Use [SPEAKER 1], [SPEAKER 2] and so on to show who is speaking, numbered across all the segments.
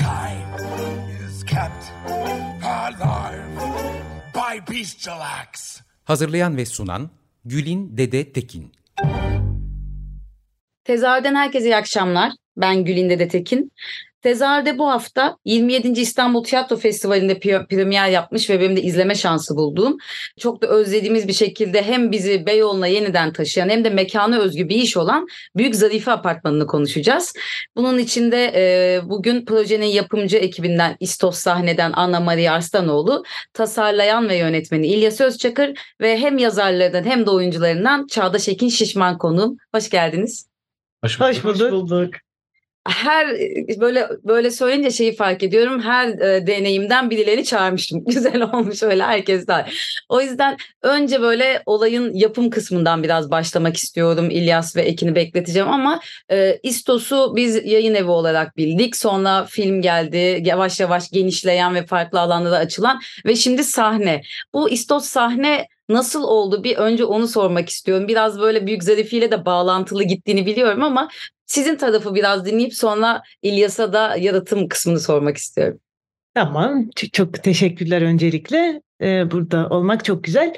[SPEAKER 1] Mankind is kept alive by bestial acts. Hazırlayan ve sunan Gülin Dede Tekin.
[SPEAKER 2] Tezahürden herkese iyi akşamlar. Ben Gülin Dede Tekin. Tezahürde bu hafta 27. İstanbul Tiyatro Festivali'nde premier yapmış ve benim de izleme şansı bulduğum çok da özlediğimiz bir şekilde hem bizi Beyoğlu'na yeniden taşıyan hem de mekanı özgü bir iş olan Büyük Zarife Apartmanı'nı konuşacağız. Bunun içinde e, bugün projenin yapımcı ekibinden İstos Sahne'den Anna Maria Arslanoğlu, tasarlayan ve yönetmeni İlyas Özçakır ve hem yazarlarından hem de oyuncularından Çağdaş Ekin Şişman konuğum. Hoş geldiniz.
[SPEAKER 3] Hoş bulduk. Hoş bulduk.
[SPEAKER 2] Her böyle böyle söyleyince şeyi fark ediyorum. Her e, deneyimden birilerini çağırmıştım. Güzel olmuş öyle herkes daha. O yüzden önce böyle olayın yapım kısmından biraz başlamak istiyorum. İlyas ve Ekin'i bekleteceğim ama e, İstos'u biz yayın evi olarak bildik. Sonra film geldi. Yavaş yavaş genişleyen ve farklı alanlara açılan ve şimdi sahne. Bu İstos sahne Nasıl oldu? Bir önce onu sormak istiyorum. Biraz böyle Büyük Zarife ile de bağlantılı gittiğini biliyorum ama sizin tarafı biraz dinleyip sonra İlyas'a da yaratım kısmını sormak istiyorum.
[SPEAKER 3] Tamam. Çok teşekkürler öncelikle. Ee, burada olmak çok güzel.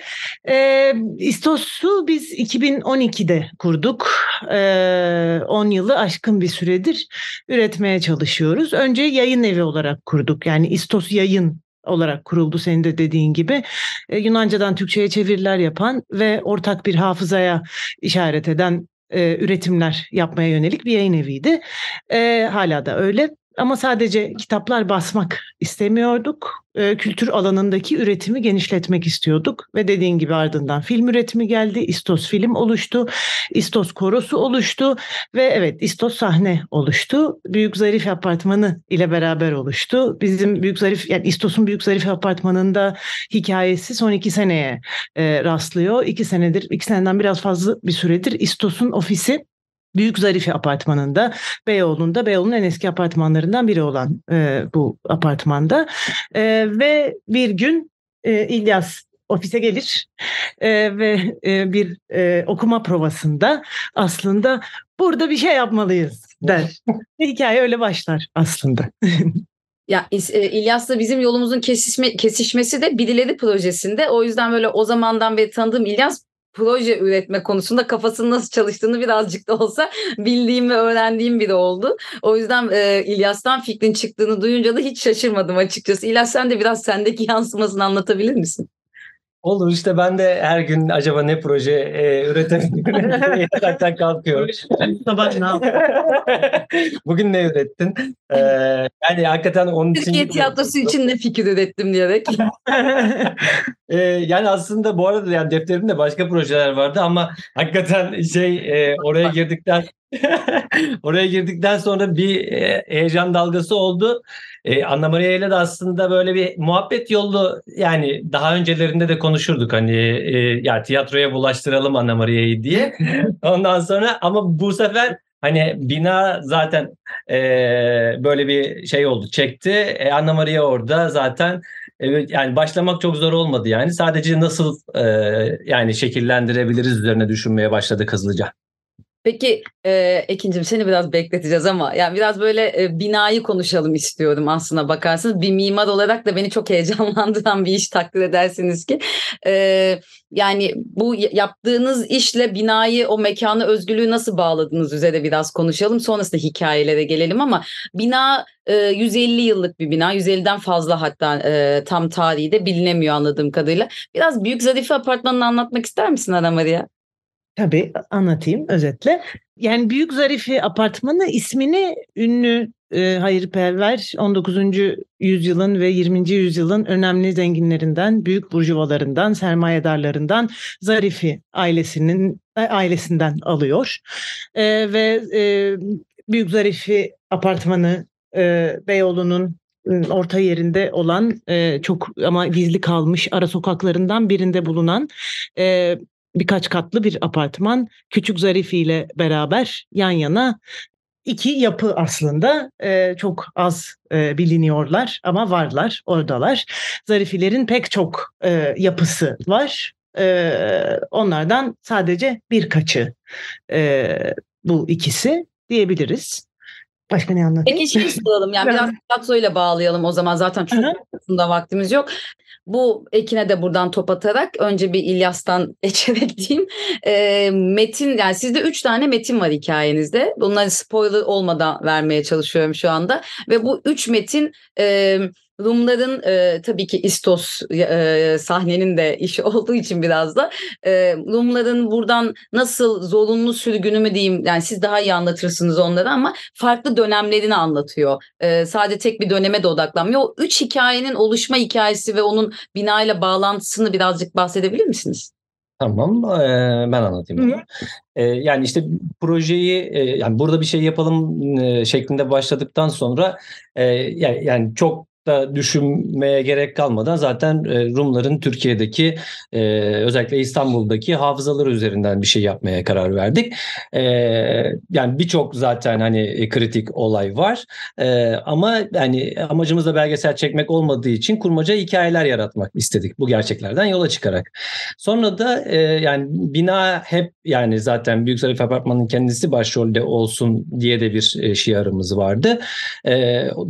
[SPEAKER 3] Ee, İstos'u biz 2012'de kurduk. Ee, 10 yılı aşkın bir süredir üretmeye çalışıyoruz. Önce yayın evi olarak kurduk. Yani İstos Yayın olarak kuruldu senin de dediğin gibi. Ee, Yunancadan Türkçe'ye çeviriler yapan ve ortak bir hafızaya işaret eden üretimler yapmaya yönelik bir yayın eviydi. E, hala da öyle. Ama sadece kitaplar basmak istemiyorduk. E, kültür alanındaki üretimi genişletmek istiyorduk. Ve dediğin gibi ardından film üretimi geldi. İstos film oluştu. İstos korosu oluştu. Ve evet İstos sahne oluştu. Büyük Zarif Apartmanı ile beraber oluştu. Bizim Büyük Zarif, yani İstos'un Büyük Zarif Apartmanı'nda hikayesi son iki seneye e, rastlıyor. İki senedir, iki seneden biraz fazla bir süredir İstos'un ofisi Büyük Zarife apartmanında Beyoğlu'nda Beyoğlu'nun en eski apartmanlarından biri olan e, bu apartmanda e, ve bir gün e, İlyas ofise gelir e, ve e, bir e, okuma provasında aslında burada bir şey yapmalıyız der. Hikaye öyle başlar aslında.
[SPEAKER 2] Ya e, İlyas'la bizim yolumuzun kesişme, kesişmesi de Birileri projesinde. O yüzden böyle o zamandan beri tanıdığım İlyas proje üretme konusunda kafasının nasıl çalıştığını birazcık da olsa bildiğim ve öğrendiğim biri oldu. O yüzden e, İlyas'tan fikrin çıktığını duyunca da hiç şaşırmadım açıkçası. İlyas sen de biraz sendeki yansımasını anlatabilir misin?
[SPEAKER 4] Olur işte ben de her gün acaba ne proje e, üretebilirim yataktan kalkıyorum.
[SPEAKER 3] Sabah ne yaptın?
[SPEAKER 4] Bugün ne ürettin? Ee, yani hakikaten onun
[SPEAKER 2] için... Türkiye tiyatrosu için ne fikir ürettim diyerek.
[SPEAKER 4] ee, yani aslında bu arada yani defterimde başka projeler vardı ama hakikaten şey e, oraya girdikten Oraya girdikten sonra bir e, heyecan dalgası oldu. E, Anna Maria ile de aslında böyle bir muhabbet yolu yani daha öncelerinde de konuşurduk hani e, ya tiyatroya bulaştıralım Anna Maria'yı diye. Ondan sonra ama bu sefer hani bina zaten e, böyle bir şey oldu çekti. E, Anna Maria orada zaten Evet yani başlamak çok zor olmadı yani. Sadece nasıl e, yani şekillendirebiliriz üzerine düşünmeye başladık hızlıca.
[SPEAKER 2] Peki e, Ekin'cim seni biraz bekleteceğiz ama yani biraz böyle e, binayı konuşalım istiyorum aslına bakarsınız. Bir mimar olarak da beni çok heyecanlandıran bir iş takdir edersiniz ki. E, yani bu yaptığınız işle binayı o mekanı özgürlüğü nasıl bağladınız üzere biraz konuşalım. Sonrasında hikayelere gelelim ama bina e, 150 yıllık bir bina. 150'den fazla hatta e, tam tarihi de bilinemiyor anladığım kadarıyla. Biraz Büyük Zarife Apartmanı'nı anlatmak ister misin Ana Maria?
[SPEAKER 3] Tabii anlatayım özetle. Yani Büyük Zarifi Apartmanı ismini ünlü e, hayırperver 19. yüzyılın ve 20. yüzyılın önemli zenginlerinden, büyük burjuvalarından, sermayedarlarından Zarifi ailesinin e, ailesinden alıyor. E, ve e, Büyük Zarifi Apartmanı e, Beyoğlu'nun orta yerinde olan e, çok ama gizli kalmış ara sokaklarından birinde bulunan e, birkaç katlı bir apartman küçük Zarifi ile beraber yan yana iki yapı aslında e, çok az e, biliniyorlar ama varlar oradalar. Zarifilerin pek çok e, yapısı var. E, onlardan sadece birkaçı e, bu ikisi diyebiliriz. Başka ne anlatayım?
[SPEAKER 2] Peki şey soralım yani biraz ile bağlayalım o zaman zaten çok aslında vaktimiz yok. Bu Ekin'e de buradan top atarak önce bir İlyas'tan geçerek diyeyim. E, metin yani sizde üç tane metin var hikayenizde. Bunları spoiler olmadan vermeye çalışıyorum şu anda. Ve bu üç metin e, Rumların e, tabii ki İstos e, sahnenin de işi olduğu için biraz da e, Rumların buradan nasıl zorunlu sürgünü mü diyeyim yani siz daha iyi anlatırsınız onları ama farklı dönemlerini anlatıyor. E, sadece tek bir döneme de odaklanmıyor. O üç hikayenin oluşma hikayesi ve onun binayla bağlantısını birazcık bahsedebilir misiniz?
[SPEAKER 4] Tamam, ben anlatayım. Hı hı. Yani işte projeyi yani burada bir şey yapalım şeklinde başladıktan sonra yani çok da düşünmeye gerek kalmadan zaten e, Rumların Türkiye'deki e, özellikle İstanbul'daki hafızaları üzerinden bir şey yapmaya karar verdik. E, yani birçok zaten hani kritik olay var ama yani amacımız da belgesel çekmek olmadığı için kurmaca hikayeler yaratmak istedik bu gerçeklerden yola çıkarak. Sonra da yani bina hep yani zaten Büyük Zarif Apartmanı'nın kendisi başrolde olsun diye de bir şiarımız vardı.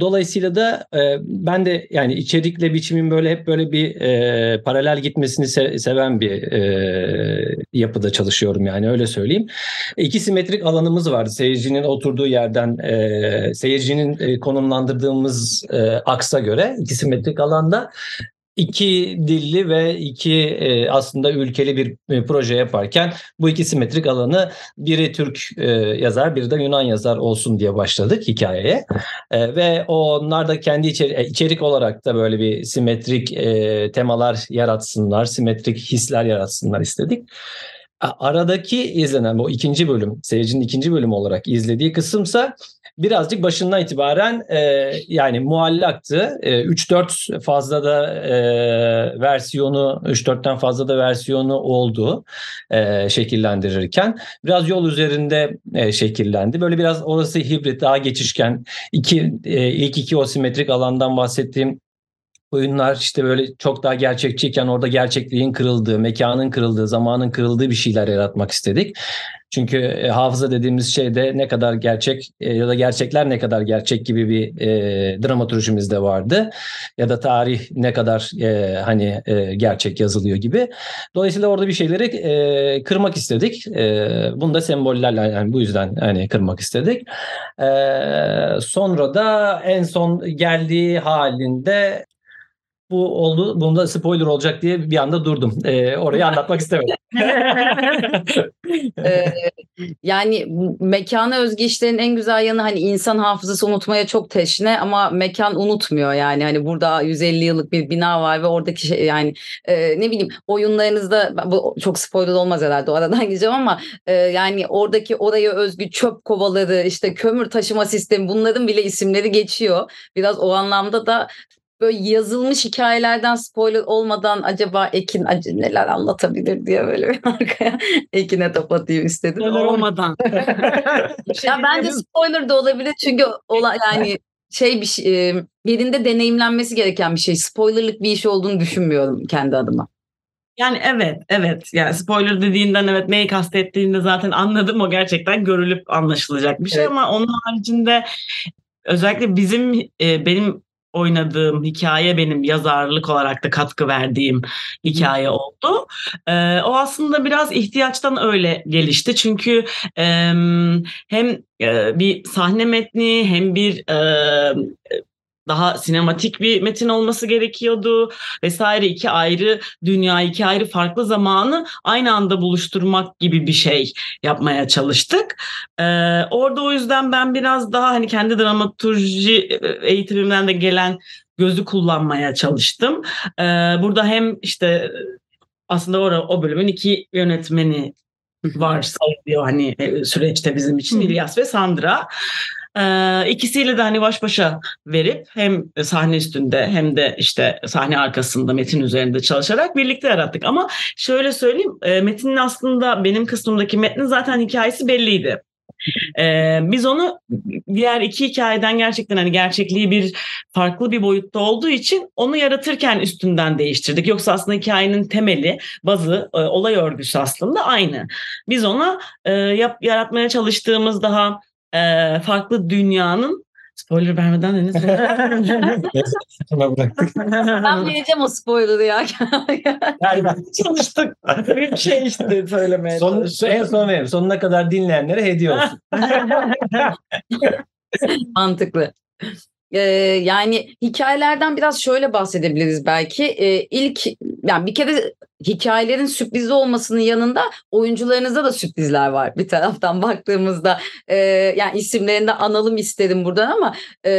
[SPEAKER 4] Dolayısıyla da ben de yani içerikle biçimin böyle hep böyle bir e, paralel gitmesini se- seven bir e, yapıda çalışıyorum yani öyle söyleyeyim. İki simetrik alanımız vardı seyircinin oturduğu yerden e, seyircinin e, konumlandırdığımız e, aksa göre iki simetrik alanda iki dilli ve iki e, aslında ülkeli bir e, proje yaparken bu iki simetrik alanı biri Türk e, yazar biri de Yunan yazar olsun diye başladık hikayeye. E, ve onlar da kendi içeri, e, içerik olarak da böyle bir simetrik e, temalar yaratsınlar, simetrik hisler yaratsınlar istedik. Aradaki izlenen bu ikinci bölüm, seyircinin ikinci bölümü olarak izlediği kısımsa birazcık başından itibaren e, yani muallaktı. E, 3-4 fazla da e, versiyonu, 3-4'ten fazla da versiyonu oldu e, şekillendirirken. Biraz yol üzerinde e, şekillendi. Böyle biraz orası hibrit, daha geçişken. iki, e, ilk iki o simetrik alandan bahsettiğim oyunlar işte böyle çok daha gerçekçiyken orada gerçekliğin kırıldığı, mekanın kırıldığı, zamanın kırıldığı bir şeyler yaratmak istedik. Çünkü e, hafıza dediğimiz şeyde ne kadar gerçek e, ya da gerçekler ne kadar gerçek gibi bir e, dramaturjimiz de vardı. Ya da tarih ne kadar e, hani e, gerçek yazılıyor gibi. Dolayısıyla orada bir şeyleri e, kırmak istedik. E, bunu da sembollerle yani bu yüzden hani kırmak istedik. E, sonra da en son geldiği halinde bu oldu. Bunda spoiler olacak diye bir anda durdum. Ee, orayı anlatmak istemedim.
[SPEAKER 2] ee, yani mekana özgü işlerin en güzel yanı hani insan hafızası unutmaya çok teşne ama mekan unutmuyor yani. Hani burada 150 yıllık bir bina var ve oradaki şey yani e, ne bileyim oyunlarınızda bu çok spoiler olmaz herhalde o aradan gideceğim ama e, yani oradaki oraya özgü çöp kovaları işte kömür taşıma sistemi bunların bile isimleri geçiyor. Biraz o anlamda da böyle yazılmış hikayelerden spoiler olmadan acaba Ekin acı neler anlatabilir diye böyle bir arkaya Ekin'e top atayım istedim.
[SPEAKER 3] Spoiler olmadan.
[SPEAKER 2] ya bence spoiler da olabilir çünkü ola, yani şey bir şey, birinde deneyimlenmesi gereken bir şey. Spoilerlık bir iş olduğunu düşünmüyorum kendi adıma.
[SPEAKER 5] Yani evet, evet. Yani spoiler dediğinden evet neyi kastettiğinde zaten anladım. O gerçekten görülüp anlaşılacak bir şey evet. ama onun haricinde özellikle bizim benim oynadığım hikaye benim yazarlık olarak da katkı verdiğim hikaye oldu. Ee, o aslında biraz ihtiyaçtan öyle gelişti. Çünkü e, hem e, bir sahne metni hem bir e, daha sinematik bir metin olması gerekiyordu vesaire iki ayrı dünya iki ayrı farklı zamanı aynı anda buluşturmak gibi bir şey yapmaya çalıştık. Ee, orada o yüzden ben biraz daha hani kendi dramaturji eğitimimden de gelen gözü kullanmaya çalıştım. Ee, burada hem işte aslında o, o bölümün iki yönetmeni var sayılıyor hani süreçte bizim için İlyas ve Sandra. Ee, ikisiyle de hani baş başa verip hem sahne üstünde hem de işte sahne arkasında metin üzerinde çalışarak birlikte yarattık. Ama şöyle söyleyeyim e, metinin aslında benim kısmımdaki metnin zaten hikayesi belliydi. Ee, biz onu diğer iki hikayeden gerçekten hani gerçekliği bir farklı bir boyutta olduğu için onu yaratırken üstünden değiştirdik. Yoksa aslında hikayenin temeli, bazı, e, olay örgüsü aslında aynı. Biz ona e, yap, yaratmaya çalıştığımız daha e, farklı dünyanın Spoiler vermeden Deniz.
[SPEAKER 4] Sana bıraktık.
[SPEAKER 2] Ben vereceğim o spoiler'ı ya.
[SPEAKER 5] yani ben çalıştık. Bir şey işte söylemeye
[SPEAKER 4] Son, en son verim. Sonuna kadar dinleyenlere hediye olsun.
[SPEAKER 2] Mantıklı. Ee, yani hikayelerden biraz şöyle bahsedebiliriz belki. Ee, ilk yani bir kere hikayelerin sürprizli olmasının yanında oyuncularınızda da sürprizler var bir taraftan baktığımızda. Ee, yani isimlerini de analım isterim buradan ama e,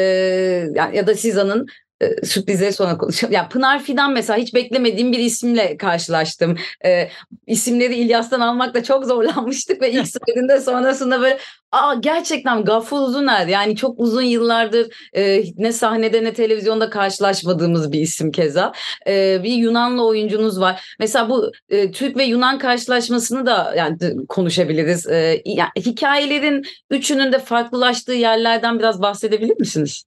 [SPEAKER 2] yani ya da siz anın e, sürprizleri sonra konuşalım. Yani Pınar Fidan mesela hiç beklemediğim bir isimle karşılaştım. E, isimleri İlyas'tan almakta çok zorlanmıştık ve ilk söylediğinde sonrasında böyle aa gerçekten Gaffur Uzuner yani çok uzun yıllardır e, ne sahnede ne televizyonda karşılaşmadığımız bir isim keza. E, bir Yunanlı oyuncunuz var. Mesela bu e, Türk ve Yunan karşılaşmasını da yani konuşabiliriz. E, yani hikayelerin üçünün de farklılaştığı yerlerden biraz bahsedebilir misiniz?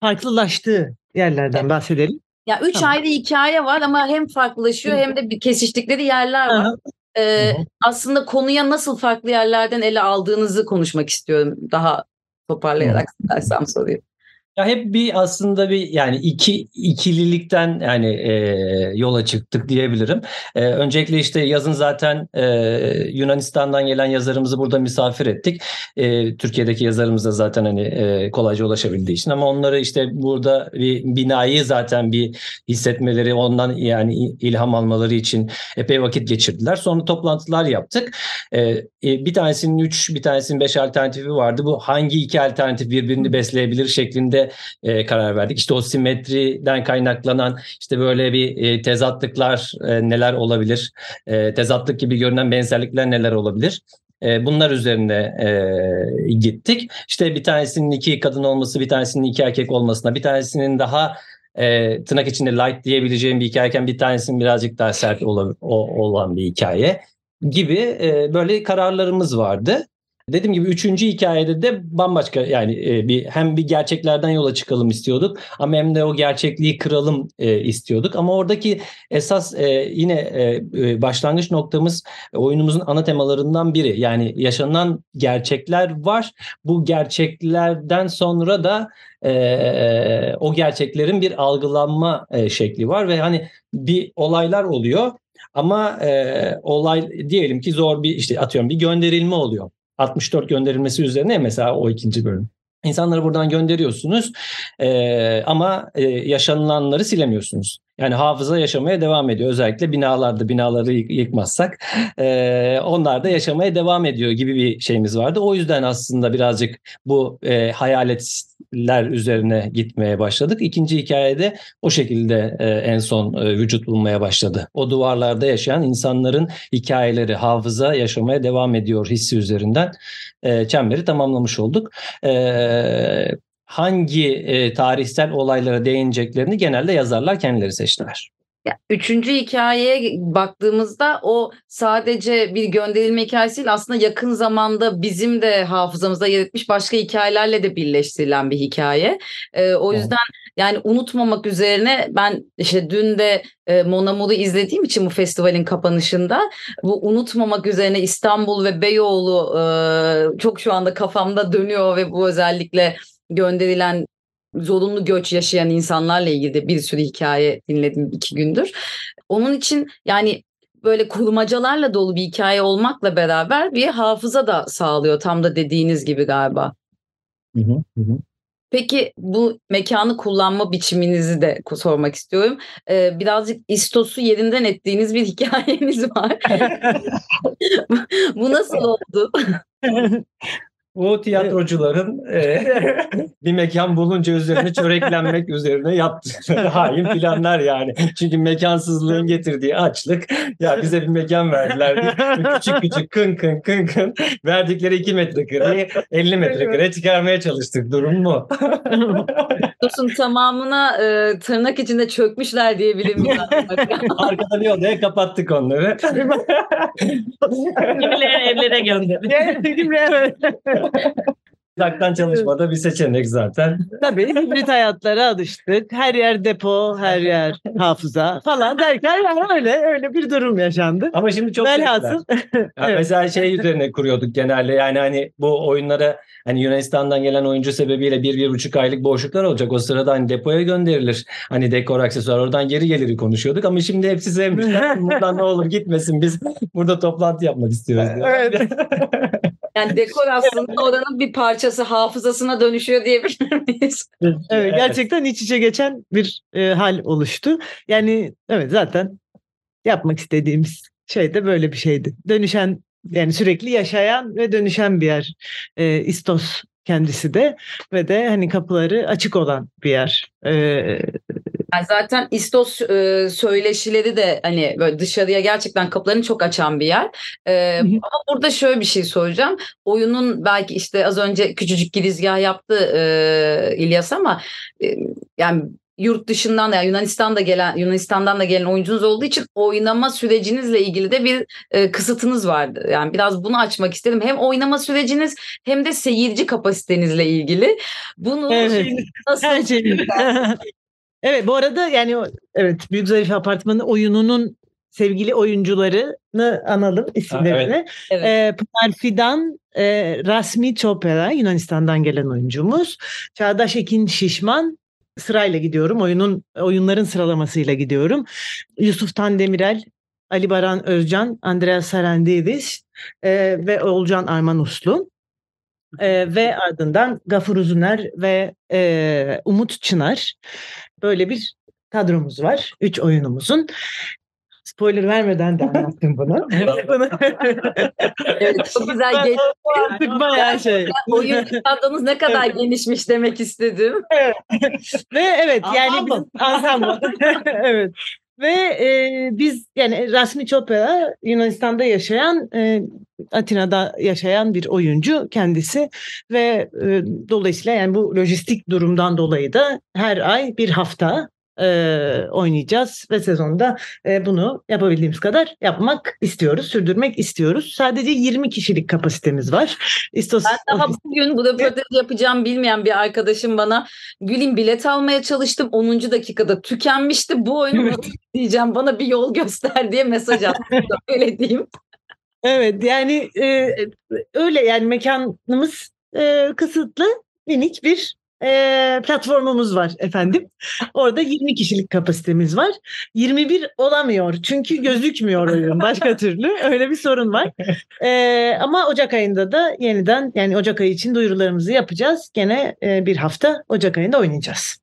[SPEAKER 3] Farklılaştığı yerlerden bahsedelim.
[SPEAKER 2] Ya üç
[SPEAKER 3] Tamam.
[SPEAKER 2] ayrı hikaye var ama hem farklılaşıyor hem de bir kesiştikleri yerler var.
[SPEAKER 3] Aha.
[SPEAKER 2] Ee, aslında konuya nasıl farklı yerlerden ele aldığınızı konuşmak istiyorum. Daha toparlayarak dersem soruyu.
[SPEAKER 4] Ya hep bir aslında bir yani iki ikililikten yani e, yola çıktık diyebilirim. E, öncelikle işte yazın zaten e, Yunanistan'dan gelen yazarımızı burada misafir ettik. E, Türkiye'deki yazarımız da zaten hani e, kolayca ulaşabildiği için ama onları işte burada bir binayı zaten bir hissetmeleri ondan yani ilham almaları için epey vakit geçirdiler. Sonra toplantılar yaptık. E, e, bir tanesinin 3 bir tanesinin 5 alternatifi vardı. Bu hangi iki alternatif birbirini besleyebilir şeklinde e, karar verdik. İşte o simetriden kaynaklanan işte böyle bir e, tezatlıklar e, neler olabilir? E, tezatlık gibi görünen benzerlikler neler olabilir? E, bunlar üzerine e, gittik. İşte bir tanesinin iki kadın olması, bir tanesinin iki erkek olmasına, bir tanesinin daha e, tırnak içinde light diyebileceğim bir hikayeken bir tanesinin birazcık daha sert olan, o- olan bir hikaye gibi e, böyle kararlarımız vardı. Dediğim gibi üçüncü hikayede de bambaşka yani e, bir hem bir gerçeklerden yola çıkalım istiyorduk ama hem de o gerçekliği kıralım e, istiyorduk. Ama oradaki esas e, yine e, e, başlangıç noktamız oyunumuzun ana temalarından biri. Yani yaşanan gerçekler var. Bu gerçeklerden sonra da e, o gerçeklerin bir algılanma e, şekli var ve hani bir olaylar oluyor ama e, olay diyelim ki zor bir işte atıyorum bir gönderilme oluyor. 64 gönderilmesi üzerine mesela o ikinci bölüm. İnsanları buradan gönderiyorsunuz e, ama e, yaşanılanları silemiyorsunuz. Yani hafıza yaşamaya devam ediyor. Özellikle binalarda binaları yık- yıkmazsak e, onlar da yaşamaya devam ediyor gibi bir şeyimiz vardı. O yüzden aslında birazcık bu e, hayaletler üzerine gitmeye başladık. İkinci hikayede o şekilde e, en son e, vücut bulmaya başladı. O duvarlarda yaşayan insanların hikayeleri, hafıza yaşamaya devam ediyor hissi üzerinden e, çemberi tamamlamış olduk. E, hangi e, tarihsel olaylara değineceklerini genelde yazarlar kendileri seçtiler.
[SPEAKER 2] Ya, üçüncü hikayeye baktığımızda o sadece bir gönderilme hikayesi değil aslında yakın zamanda bizim de hafızamızda yer etmiş başka hikayelerle de birleştirilen bir hikaye. Ee, o
[SPEAKER 4] Evet.
[SPEAKER 2] yüzden yani unutmamak üzerine ben işte dün de e, Mon Amour'u izlediğim için bu festivalin kapanışında bu unutmamak üzerine İstanbul ve Beyoğlu e, çok şu anda kafamda dönüyor ve bu özellikle gönderilen zorunlu göç yaşayan insanlarla ilgili de bir sürü hikaye dinledim iki gündür. Onun için yani böyle kurmacalarla dolu bir hikaye olmakla beraber bir hafıza da sağlıyor tam da dediğiniz gibi galiba. Peki bu mekanı kullanma biçiminizi de sormak istiyorum. Ee, birazcık istosu yerinden ettiğiniz bir hikayeniz var. bu nasıl oldu?
[SPEAKER 4] Bu tiyatrocuların e, bir mekan bulunca üzerine çöreklenmek üzerine yaptıkları hain planlar yani. Çünkü mekansızlığın getirdiği açlık. Ya bize bir mekan verdiler. küçük küçük kın kın kın kın verdikleri 2 metrekareyi 50 metrekare çıkarmaya çalıştık. Durum mu?
[SPEAKER 2] Dostum tamamına e, tırnak içinde çökmüşler diyebilirim.
[SPEAKER 4] Arkada bir odaya kapattık onları.
[SPEAKER 5] Kimileri evlere gönderdik.
[SPEAKER 3] Uzaktan
[SPEAKER 4] çalışmada bir seçenek zaten.
[SPEAKER 3] Tabii hibrit hayatlara alıştık. Her yer depo, her yer hafıza falan derken yani öyle öyle bir durum yaşandı.
[SPEAKER 4] Ama şimdi çok
[SPEAKER 3] Velhasıl.
[SPEAKER 4] evet. Mesela şey üzerine kuruyorduk genelde yani hani bu oyunlara hani Yunanistan'dan gelen oyuncu sebebiyle bir, bir buçuk aylık boşluklar olacak. O sırada hani depoya gönderilir. Hani dekor aksesuar oradan geri geliri konuşuyorduk ama şimdi hepsi sevmişler. Buradan ne olur gitmesin biz burada toplantı yapmak istiyoruz. Diye.
[SPEAKER 3] Evet.
[SPEAKER 2] Yani dekor aslında oranın bir parçası hafızasına dönüşüyor diyebilir miyiz?
[SPEAKER 3] Evet, gerçekten iç içe geçen bir e, hal oluştu. Yani evet zaten yapmak istediğimiz şey de böyle bir şeydi. Dönüşen yani sürekli yaşayan ve dönüşen bir yer. E, İstos kendisi de ve de hani kapıları açık olan bir yer. E,
[SPEAKER 2] yani zaten İstos e, söyleşileri de hani böyle dışarıya gerçekten kapılarını çok açan bir yer. E, ama burada şöyle bir şey soracağım. Oyunun belki işte az önce küçücük girizgah yaptı e, İlyas ama e, yani yurt dışından da yani Yunanistan'da gelen Yunanistan'dan da gelen oyuncunuz olduğu için oynama sürecinizle ilgili de bir e, kısıtınız vardı. Yani biraz bunu açmak istedim. Hem oynama süreciniz hem de seyirci kapasitenizle ilgili. Bunu
[SPEAKER 3] evet. nasıl Her şey. Evet bu arada yani evet Büyük Zarife Apartmanı oyununun sevgili oyuncularını analım isimlerini. Ha, evet. Ee, Pınar Fidan, e, Rasmi Çopera Yunanistan'dan gelen oyuncumuz. Çağdaş Ekin Şişman sırayla gidiyorum. Oyunun oyunların sıralamasıyla gidiyorum. Yusuf Tan Demirel, Ali Baran Özcan, Andreas Sarandidis e, ve Olcan Arman Uslu. E, ve ardından Gafur Uzuner ve e, Umut Çınar. Böyle bir kadromuz var. Üç oyunumuzun. Spoiler vermeden de anlattım bunu.
[SPEAKER 2] evet, çok güzel geçti.
[SPEAKER 3] Bayağı şey.
[SPEAKER 2] Oyun kadronuz ne kadar genişmiş demek istedim.
[SPEAKER 3] Evet. Ve evet yani biz ensemble. evet. Ve e, biz yani Rasmi Chopra Yunanistan'da yaşayan e, Atina'da yaşayan bir oyuncu kendisi. Ve e, dolayısıyla yani bu lojistik durumdan dolayı da her ay bir hafta e, oynayacağız ve sezonda e, bunu yapabildiğimiz kadar yapmak istiyoruz, sürdürmek istiyoruz. Sadece 20 kişilik kapasitemiz var.
[SPEAKER 2] İstos ben daha bugün bu röportajı yapacağım bilmeyen bir arkadaşım bana Gül'in bilet almaya çalıştım 10. dakikada tükenmişti. Bu oyunu diyeceğim bana bir yol göster diye mesaj attı. Öyle diyeyim.
[SPEAKER 3] Evet yani e, öyle yani mekanımız e, kısıtlı minik bir e, platformumuz var efendim. Orada 20 kişilik kapasitemiz var. 21 olamıyor çünkü gözükmüyor oyun başka türlü. Öyle bir sorun var. E, ama Ocak ayında da yeniden yani Ocak ayı için duyurularımızı yapacağız. Gene e, bir hafta Ocak ayında oynayacağız.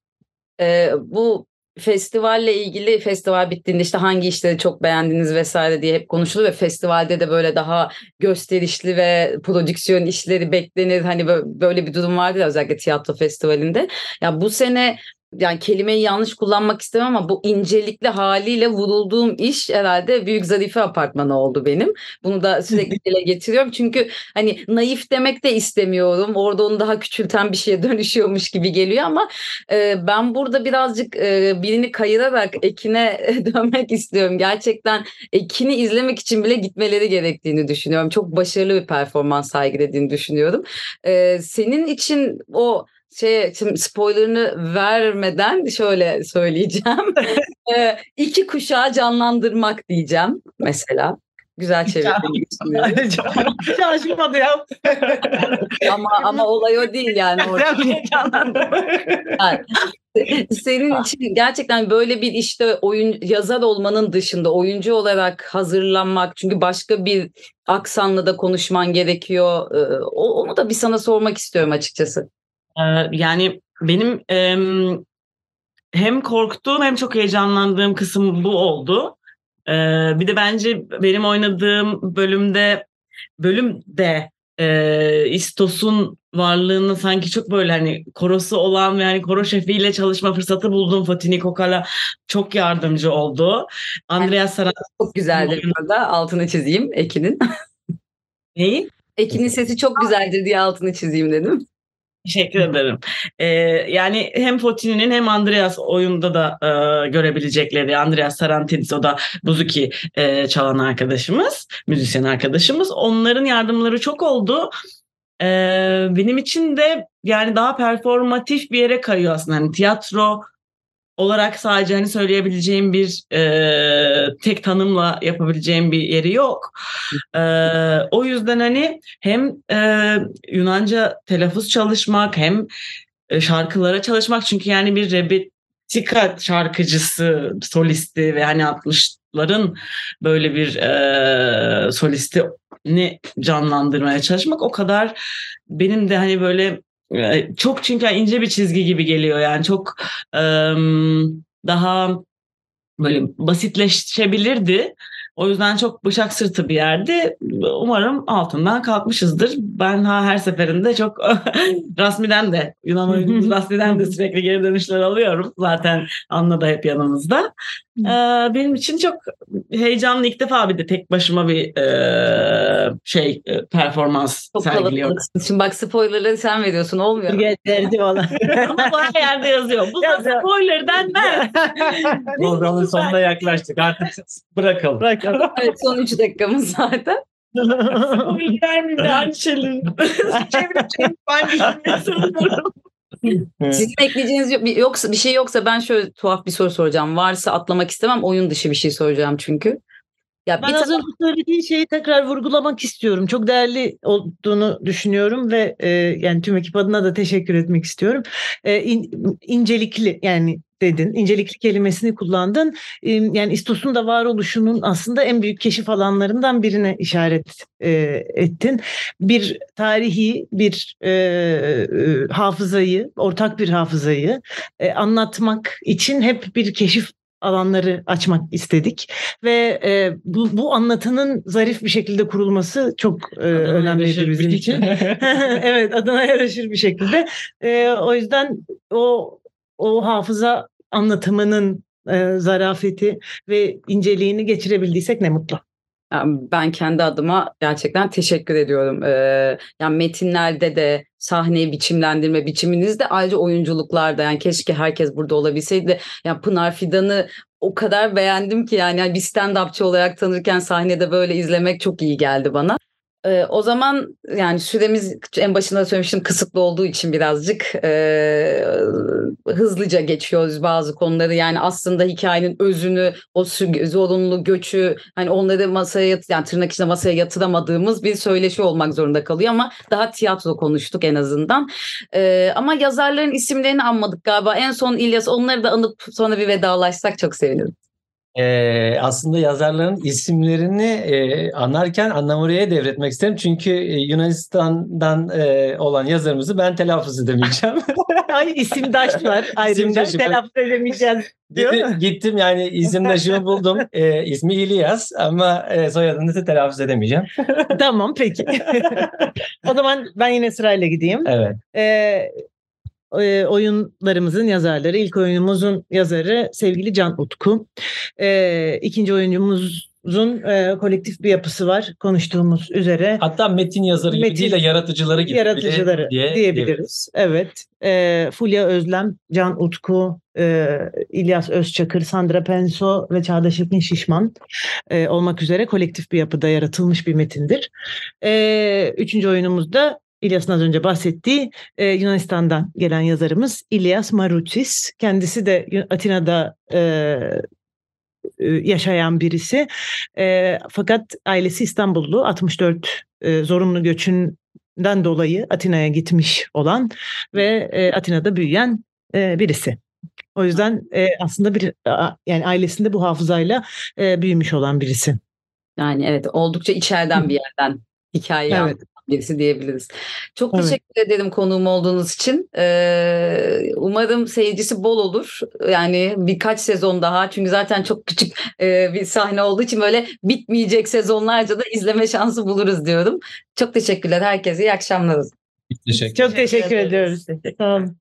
[SPEAKER 2] E, bu festivalle ilgili festival bittiğinde işte hangi işleri çok beğendiniz vesaire diye hep konuşulur ve festivalde de böyle daha gösterişli ve prodüksiyon işleri beklenir. Hani böyle bir durum vardı ya özellikle tiyatro festivalinde. Ya bu sene yani kelimeyi yanlış kullanmak istemem ama bu incelikli haliyle vurulduğum iş herhalde Büyük Zarife Apartmanı oldu benim. Bunu da sürekli dile getiriyorum. Çünkü hani naif demek de istemiyorum. Orada onu daha küçülten bir şeye dönüşüyormuş gibi geliyor ama e, ben burada birazcık e, birini kayırarak Ekin'e dönmek istiyorum. Gerçekten Ekin'i izlemek için bile gitmeleri gerektiğini düşünüyorum. Çok başarılı bir performans sergilediğini düşünüyorum. E, senin için o şey şimdi spoilerını vermeden şöyle söyleyeceğim. e, iki kuşağı canlandırmak diyeceğim mesela. Güzel çevirdiğini düşünüyorum.
[SPEAKER 3] Çalışmadı ya.
[SPEAKER 2] ama ama olay o değil yani. yani senin için gerçekten böyle bir işte oyun yazar olmanın dışında oyuncu olarak hazırlanmak çünkü başka bir aksanla da konuşman gerekiyor. Onu da bir sana sormak istiyorum açıkçası.
[SPEAKER 5] Yani benim hem korktuğum hem çok heyecanlandığım kısım bu oldu. Bir de bence benim oynadığım bölümde bölüm de e, İstos'un varlığını sanki çok böyle hani korosu olan ve hani koro şefiyle çalışma fırsatı buldum. Fatini Kokala çok yardımcı oldu. Andreas Saran
[SPEAKER 2] Çok güzeldir burada altını çizeyim Ekin'in.
[SPEAKER 5] neyi?
[SPEAKER 2] Ekin'in sesi çok güzeldir diye altını çizeyim dedim.
[SPEAKER 5] Teşekkür ederim. Ee, yani hem Fotini'nin hem Andreas oyunda da e, görebilecekleri Andreas Sarantidis o da Buzuki e, çalan arkadaşımız, müzisyen arkadaşımız. Onların yardımları çok oldu. Ee, benim için de yani daha performatif bir yere kayıyor aslında. Hani tiyatro olarak sadece hani söyleyebileceğim bir e, tek tanımla yapabileceğim bir yeri yok. E, o yüzden hani hem e, Yunanca telaffuz çalışmak hem e, şarkılara çalışmak çünkü yani bir rebetika şarkıcısı, solisti ve hani 60'ların böyle bir e, solistini canlandırmaya çalışmak o kadar benim de hani böyle çok çünkü ince bir çizgi gibi geliyor yani çok daha böyle basitleşebilirdi. O yüzden çok bıçak sırtı bir yerdi. Umarım altından kalkmışızdır. Ben ha her seferinde çok Rasmi'den de Yunan oyuncumuz Rasmi'den de sürekli geri dönüşler alıyorum. Zaten Anna da hep yanımızda. Ee, benim için çok heyecanlı ilk defa bir de tek başıma bir e, şey e, performans çok sergiliyorum.
[SPEAKER 2] Şimdi bak spoilerları sen veriyorsun olmuyor.
[SPEAKER 3] Derdi valla.
[SPEAKER 5] Ama bu her yerde yazıyor. Bu da spoiler denmez.
[SPEAKER 4] Programın sonuna yaklaştık. Artık bırakalım.
[SPEAKER 3] Bırakalım.
[SPEAKER 2] evet son 3 dakikamız zaten.
[SPEAKER 5] Spoiler vermeyeyim de aynı şeyleri. Çevireceğim. Ben sanıyorum.
[SPEAKER 2] Sizin ekleyeceğiniz yok, yoksa bir şey yoksa ben şöyle tuhaf bir soru soracağım. Varsa atlamak istemem. Oyun dışı bir şey soracağım çünkü.
[SPEAKER 3] Ya ben az önce söylediğin şeyi tekrar vurgulamak istiyorum. Çok değerli olduğunu düşünüyorum ve e, yani tüm ekip adına da teşekkür etmek istiyorum. E, in, incelikli yani dedin. İncelikli kelimesini kullandın. Yani İstos'un da varoluşunun aslında en büyük keşif alanlarından birine işaret e, ettin. Bir tarihi, bir e, e, hafızayı, ortak bir hafızayı e, anlatmak için hep bir keşif alanları açmak istedik ve e, bu, bu anlatının zarif bir şekilde kurulması çok e, önemliydi bizim için. evet, adına yaraşır bir şekilde. E, o yüzden o o hafıza anlatımının e, zarafeti ve inceliğini geçirebildiysek ne mutlu.
[SPEAKER 2] Ben kendi adıma gerçekten teşekkür ediyorum. Ee, yani metinlerde de sahneyi biçimlendirme biçiminizde ayrıca oyunculuklarda yani keşke herkes burada olabilseydi. Yani Pınar Fidan'ı o kadar beğendim ki yani bir stand-upçı olarak tanırken sahnede böyle izlemek çok iyi geldi bana. Ee, o zaman yani süremiz en başında söylemiştim kısıtlı olduğu için birazcık e, hızlıca geçiyoruz bazı konuları. Yani aslında hikayenin özünü, o zorunlu göçü hani onları masaya yani tırnak içinde masaya yatıramadığımız bir söyleşi olmak zorunda kalıyor ama daha tiyatro konuştuk en azından. Ee, ama yazarların isimlerini anmadık galiba. En son İlyas onları da anıp sonra bir vedalaşsak çok sevinirim
[SPEAKER 4] e, aslında yazarların isimlerini e, anarken Anna devretmek isterim. Çünkü e, Yunanistan'dan e, olan yazarımızı ben telaffuz edemeyeceğim.
[SPEAKER 3] Ay isimdaş var ayrıca telaffuz edemeyeceğiz.
[SPEAKER 4] Gittim, gittim yani isimdaşımı buldum. E, ismi İlyas ama e, soyadını da telaffuz edemeyeceğim.
[SPEAKER 3] tamam peki. o zaman ben yine sırayla gideyim.
[SPEAKER 4] Evet.
[SPEAKER 3] E, e, oyunlarımızın yazarları. İlk oyunumuzun yazarı sevgili Can Utku. E, ikinci oyuncumuzun e, kolektif bir yapısı var konuştuğumuz üzere.
[SPEAKER 4] Hatta metin yazarı metin, gibi değil de yaratıcıları gibi
[SPEAKER 3] yaratıcıları
[SPEAKER 4] diye,
[SPEAKER 3] diyebiliriz. Evet. E, Fulya Özlem, Can Utku, e, İlyas Özçakır, Sandra Penso ve Çağdaş Ekin Şişman e, olmak üzere kolektif bir yapıda yaratılmış bir metindir. E, üçüncü oyunumuzda İlyas'ın az önce bahsettiği e, Yunanistan'dan gelen yazarımız İlyas Marutis. Kendisi de Atina'da e, e, yaşayan birisi. E, fakat ailesi İstanbullu 64 e, zorunlu göçünden dolayı Atina'ya gitmiş olan ve e, Atina'da büyüyen e, birisi. O yüzden e, aslında bir yani ailesinde bu hafızayla e, büyümüş olan birisi.
[SPEAKER 2] Yani evet oldukça içeriden bir yerden hikaye evet. Birisi diyebiliriz. Çok
[SPEAKER 3] Evet.
[SPEAKER 2] teşekkür ederim konuğum olduğunuz için. Ee, umarım seyircisi bol olur. Yani birkaç sezon daha. Çünkü zaten çok küçük e, bir sahne olduğu için böyle bitmeyecek sezonlarca da izleme şansı buluruz diyorum. Çok teşekkürler herkese. İyi akşamlar.
[SPEAKER 4] Teşekkür
[SPEAKER 3] Çok teşekkür ediyoruz.
[SPEAKER 5] Teşekkür
[SPEAKER 3] Sağ olun.